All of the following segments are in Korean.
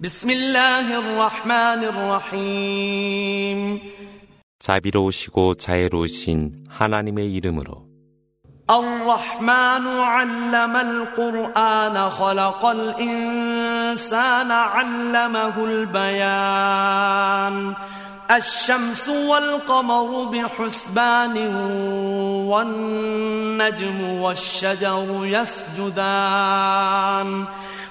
بسم الله الرحمن الرحيم 자비로우시고 자애로우신 하나님의 이름으로 الرحمن علم القرآن خلق الإنسان علمه البيان الشمس والقمر بحسبان والنجم والشجر يسجدان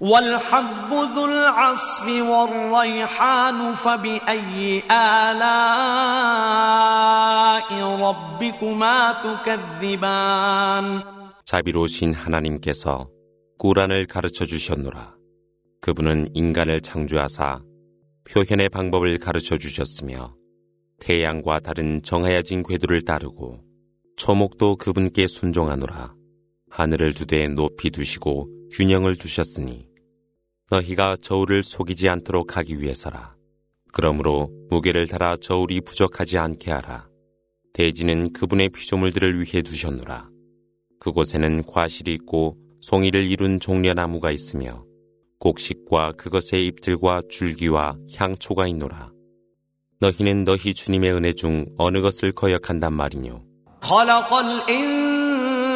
والحب ذو العصف والريحان فبأي آلاء ربكما تكذبان 자비로우신 하나님께서 꾸란을 가르쳐 주셨노라. 그분은 인간을 창조하사 표현의 방법을 가르쳐 주셨으며 태양과 다른 정하여진 궤도를 따르고 초목도 그분께 순종하노라. 하늘을 두 대 높이 두시고 균형을 두셨으니 너희가 저울을 속이지 않도록 하기 위해서라. 그러므로 무게를 달아 저울이 부족하지 않게 하라. 대지는 그분의 피조물들을 위해 두셨노라. 그곳에는 과실이 있고 송이를 이룬 종려나무가 있으며 곡식과 그것의 잎들과 줄기와 향초가 있노라. 너희는 너희 주님의 은혜 중 어느 것을 거역한단 말이뇨.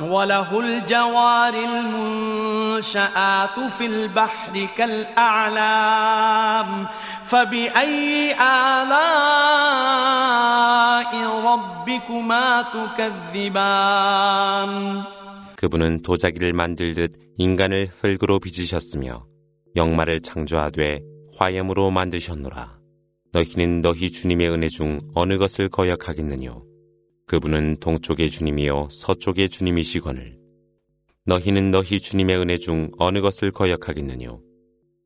وله الجوار المنشآت في البحر كالأعلام فبأي آلاء ربكما تكذبان 그분은 도자기를 만들듯 인간을 흙으로 빚으셨으며 영마를 창조하되 화염으로 만드셨노라. 너희는 너희 주님의 은혜 중 어느 것을 거역하겠느뇨. 그분은 동쪽의 주님이요 서쪽의 주님이시거늘. 너희는 너희 주님의 은혜 중 어느 것을 거역하겠느뇨.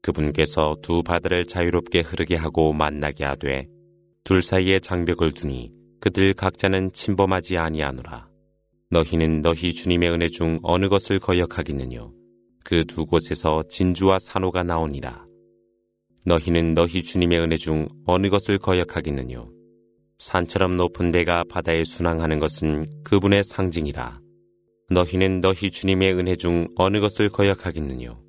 그분께서 두 바다를 자유롭게 흐르게 하고 만나게 하되 둘 사이에 장벽을 두니 그들 각자는 침범하지 아니하노라. 너희는 너희 주님의 은혜 중 어느 것을 거역하겠느뇨. 그 두 곳에서 진주와 산호가 나오니라. 너희는 너희 주님의 은혜 중 어느 것을 거역하겠느뇨. 산처럼 높은 데가 바다에 순항하는 것은 그분의 상징이라. 너희는 너희 주님의 은혜 중 어느 것을 거역하겠느뇨.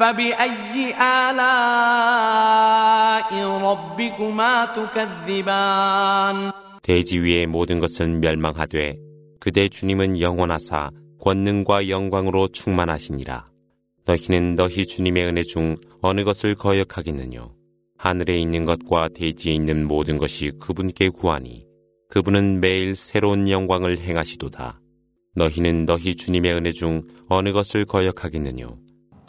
فبأي آلاء ربكما تكذبان 대지 위의 모든 것은 멸망하되 그대 주님은 영원하사 권능과 영광으로 충만하시니라. 너희는 너희 주님의 은혜 중 어느 것을 거역하겠느뇨. 하늘에 있는 것과 대지에 있는 모든 것이 그분께 구하니 그분은 매일 새로운 영광을 행하시도다. 너희는 너희 주님의 은혜 중 어느 것을 거역하겠느뇨.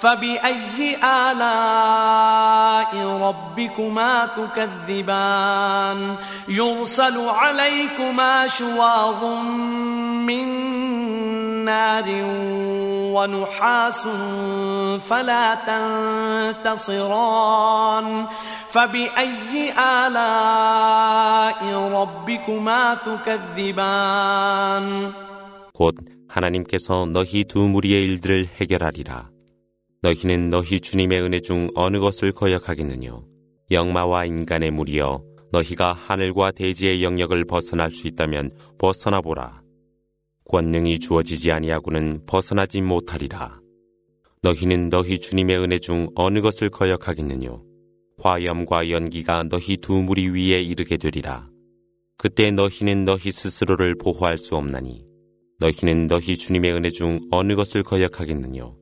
فبأي آلاء ربكما تكذبان يرسل عليكما شواظ من نار ونحاس فلا تنتصران فبأي آلاء ربكما تكذبان 곧 하나님께서 너희 두 무리의 일들을 해결하리라. 너희는 너희 주님의 은혜 중 어느 것을 거역하겠느냐? 영마와 인간의 무리여 너희가 하늘과 대지의 영역을 벗어날 수 있다면 벗어나 보라. 권능이 주어지지 아니하고는 벗어나지 못하리라. 너희는 너희 주님의 은혜 중 어느 것을 거역하겠느냐? 화염과 연기가 너희 두 무리 위에 이르게 되리라. 그때 너희는 너희 스스로를 보호할 수 없나니 너희는 너희 주님의 은혜 중 어느 것을 거역하겠느냐?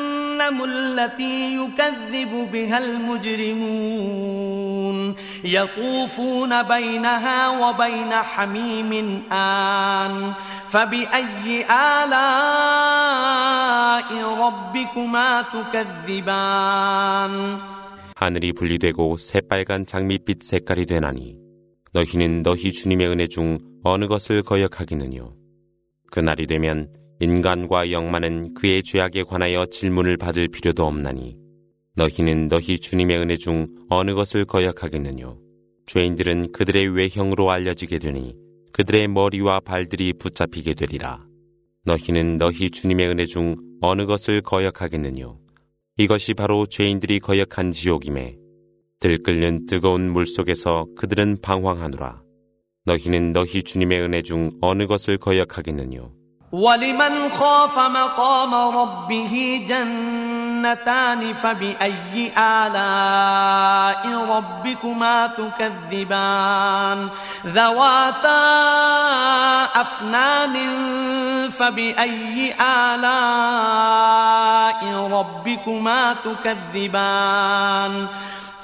التي يكذب بها المجرمون يطوفون بينها وبين حميم آن فبأي آلاء ربكما تكذبان 하늘이 분리되고 새빨간 장밋빛 색깔이 되나니 너희는 너희 주님의 은혜 중 어느 것을 거역하겠느냐 그날이 되면 인간과 영만은 그의 죄악에 관하여 질문을 받을 필요도 없나니 너희는 너희 주님의 은혜 중 어느 것을 거역하겠느냐 죄인들은 그들의 외형으로 알려지게 되니 그들의 머리와 발들이 붙잡히게 되리라. 너희는 너희 주님의 은혜 중 어느 것을 거역하겠느냐 이것이 바로 죄인들이 거역한 지옥임에 들끓는 뜨거운 물 속에서 그들은 방황하노라. 너희는 너희 주님의 은혜 중 어느 것을 거역하겠느냐 ولمن خاف مقام ربه جنتان فبأي آلاء ربكما تكذبان ذواتا أفنان فبأي آلاء ربكما تكذبان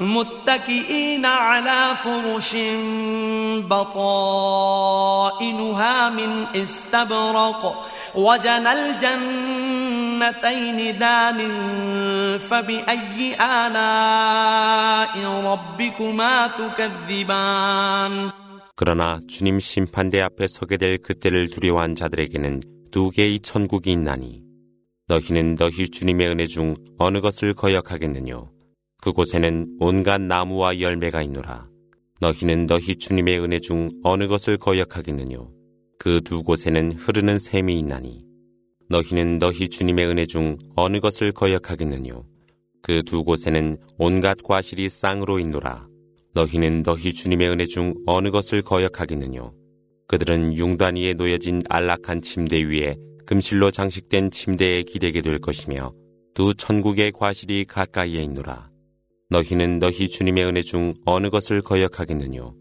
متكئين على فرش بطائنها من استبرق وجنى الجنتين دان فبأي آلاء ربكما تكذبان 그러나 주님 심판대 앞에 서게 될 그때를 두려워한 자들에게는 두 개의 천국이 있나니 너희는 너희 주님의 은혜 중 어느 것을 거역하겠느냐 그곳에는 온갖 나무와 열매가 있노라. 너희는 너희 주님의 은혜 중 어느 것을 거역하겠느냐 그두 곳에는 흐르는 샘이 있나니. 너희는 너희 주님의 은혜 중 어느 것을 거역하겠느냐 그두 곳에는 온갖 과실이 쌍으로 있노라. 너희는 너희 주님의 은혜 중 어느 것을 거역하겠느냐? 그들은 융단 위에 놓여진 안락한 침대 위에 금실로 장식된 침대에 기대게 될 것이며 두 천국의 과실이 가까이에 있노라. 너희는 너희 주님의 은혜 중 어느 것을 거역하겠느뇨?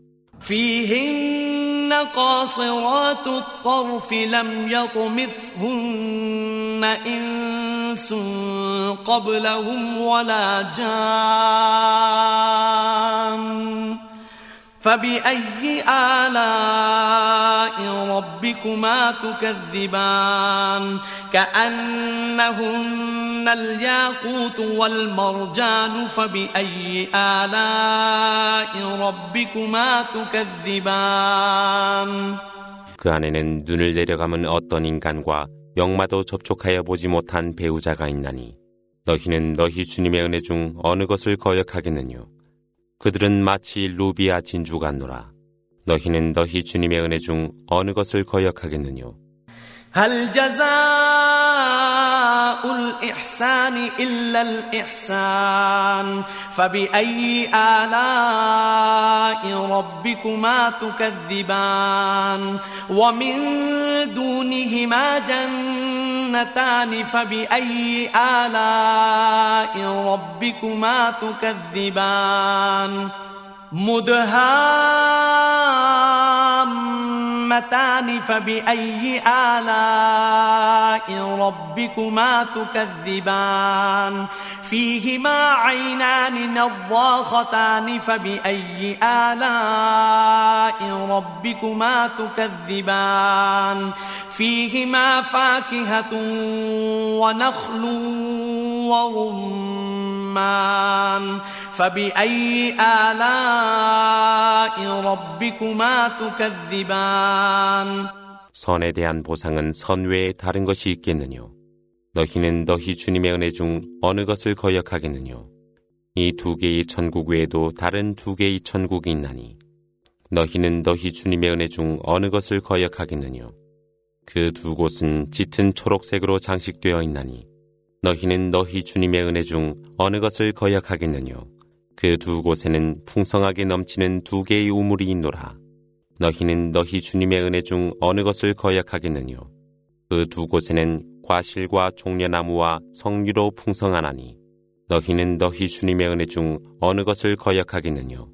فبأي آلاء ربكما تكذبان كأنهن الياقوت والمرجان فبأي آلاء ربكما تكذبان 그 안에는 눈을 내려감은 어떤 인간과 영마도 접촉하여 보지 못한 배우자가 있나니 너희는 너희 주님의 은혜 중 어느 것을 거역하겠느뇨 그들은 마치 루비아 진주 같노라. 너희는 너희 주님의 은혜 중 어느 것을 거역하겠느뇨? هل جزاء الإحسان إلا الإحسان فبأي آلاء ربكما تكذبان ومن دونهما جنتان فبأي آلاء ربكما تكذبان؟ مدهامتان فبأي آلاء ربكما تكذبان؟ فيهما عينان نضاختان فبأي آلاء ربكما تكذبان؟ فيهما فاكهة ونخل ورمان؟ فبأي آلاء ربكما تكذبان 선에 대한 보상은 선 외에 다른 것이 있겠느뇨? 너희는 너희 주님의 은혜 중 어느 것을 거역하겠느뇨? 이 두 개의 천국 외에도 다른 두 개의 천국이 있나니 너희는 너희 주님의 은혜 중 어느 것을 거역하겠느뇨? 그 두 곳은 짙은 초록색으로 장식되어 있나니 너희는 너희 주님의 은혜 중 어느 것을 거역하겠느뇨? 그 두 곳에는 풍성하게 넘치는 두 개의 우물이 있노라. 너희는 너희 주님의 은혜 중 어느 것을 거역하겠느뇨? 그 두 곳에는 과실과 종려나무와 성류로 풍성하나니 너희는 너희 주님의 은혜 중 어느 것을 거역하겠느뇨?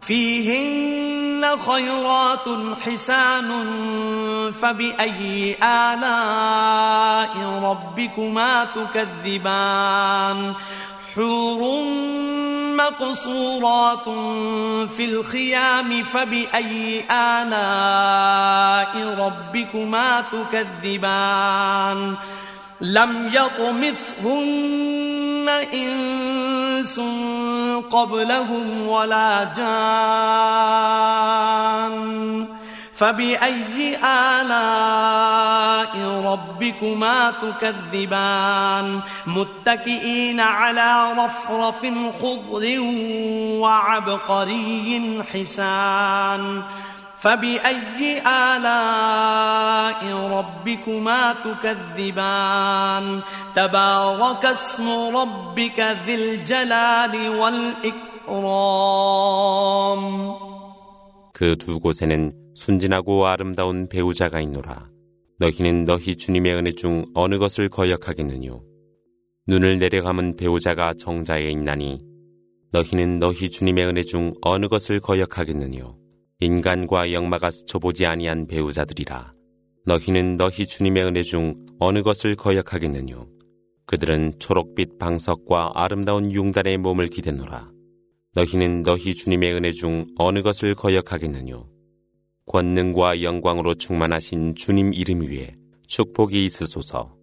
فيهن خيرات حسان فبأي آلاء ربكما تكذبان حور مقصورات في الخيام فبأي آلاء ربكما تكذبان؟ لم يطمثهن إنس قبلهم ولا جان. فبأي آلاء ربكما تكذبان متكئين على رفرف خضر وعبقري حسان فبأي آلاء ربكما تكذبان تبارك اسم ربك ذي الجلال والإكرام 그 두 곳에는 순진하고 아름다운 배우자가 있노라. 너희는 너희 주님의 은혜 중 어느 것을 거역하겠느뇨? 눈을 내려감은 배우자가 정자에 있나니 너희는 너희 주님의 은혜 중 어느 것을 거역하겠느뇨? 인간과 영마가 스쳐보지 아니한 배우자들이라. 너희는 너희 주님의 은혜 중 어느 것을 거역하겠느뇨? 그들은 초록빛 방석과 아름다운 융단의 몸을 기대노라. 너희는 너희 주님의 은혜 중 어느 것을 거역하겠느뇨? 권능과 영광으로 충만하신 주님 이름 위에 축복이 있으소서.